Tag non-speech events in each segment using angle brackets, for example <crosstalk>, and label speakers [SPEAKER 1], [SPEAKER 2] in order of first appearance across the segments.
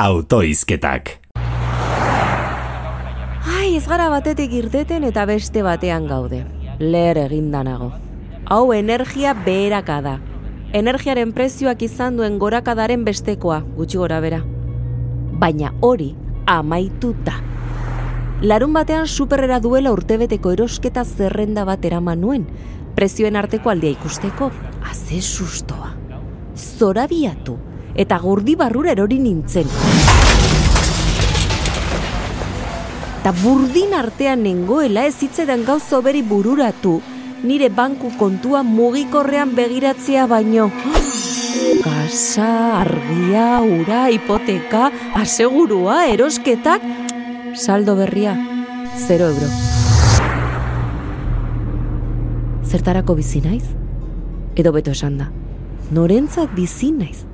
[SPEAKER 1] autoizketak.
[SPEAKER 2] Ai, ez gara batetik irteten eta beste batean gaude. Leher egindanago. Hau energia beheraka da. Energiaren prezioak izan duen gorakadaren bestekoa, gutxi gora bera. Baina hori amaitu da. Larun batean superrera duela urtebeteko erosketa zerrenda bat eraman nuen, prezioen arteko aldea ikusteko, haze sustoa. Zorabiatu, eta gordi barrura erori nintzen. Eta burdin artean nengoela ez hitzaidan gauza beri bururatu, nire banku kontua mugikorrean begiratzea baino. Gasa, argia, ura, hipoteka, asegurua, erosketak, saldo berria, 0 euro. Zertarako bizi naiz? Edo beto esan da. Norentzat bizi naiz?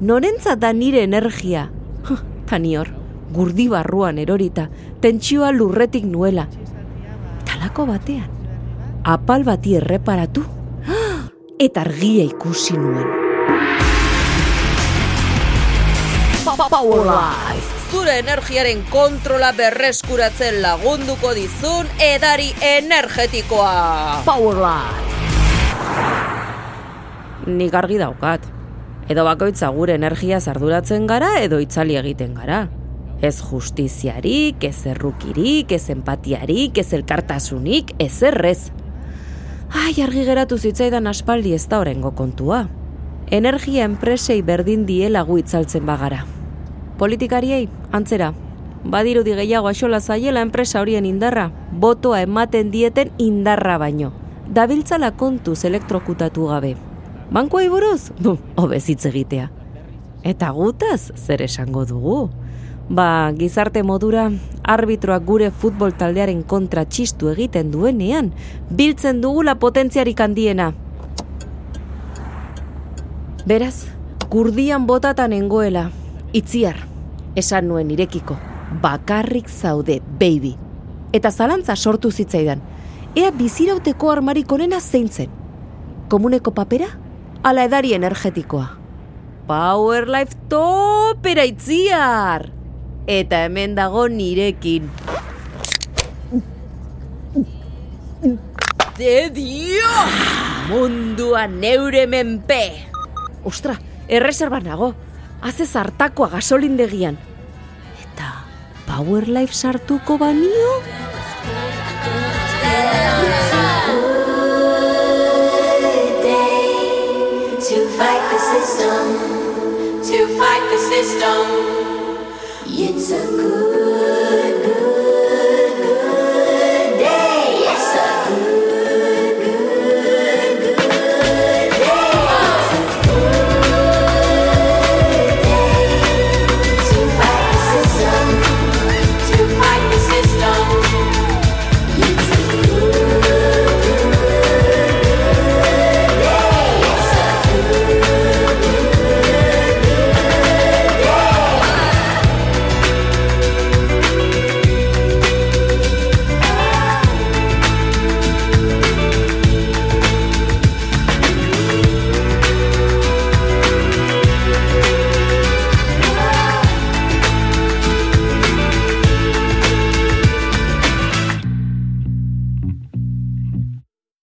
[SPEAKER 2] Norentzat da nire energia? Tanior, gurdi barruan erorita, tentsioa lurretik nuela. Talako batean, apal bati erreparatu, <gasps> eta argia ikusi nuen. Power Life! Zure energiaren kontrola berreskuratzen lagunduko dizun edari energetikoa! Power Life! Nik argi daukat. Edo bakoitza gure energia zarduratzen gara edo itzali egiten gara. Ez justiziarik, ez errukirik, ez empatiarik, ez elkartasunik, ez errez. Ai, argi geratu zitzaidan aspaldi ez da orengo kontua. Energia enpresei berdin diela gu itzaltzen bagara. Politikariei, antzera, badirudi gehiago axola zaiela enpresa horien indarra, botoa ematen dieten indarra baino. Dabiltzala kontuz elektrokutatu gabe. Bankoa buruz? <laughs> Bu, obezitz egitea. Eta gutaz, zer esango dugu? Ba, gizarte modura, arbitroak gure futbol taldearen kontra txistu egiten duenean, biltzen dugula potentziarik handiena. Beraz, gurdian botatan engoela, itziar, esan nuen irekiko, bakarrik zaude, baby. Eta zalantza sortu zitzaidan, ea bizirauteko armarik onena zeintzen. Komuneko papera? Ala edari energetikoa. Power Life topera itziar! Eta hemen dago nirekin. De dio! Mundua neure menpe! Ostra, erreserba nago. Haze zartakoa gasolindegian. Eta Power Life sartuko banio?
[SPEAKER 3] the system. It's a good.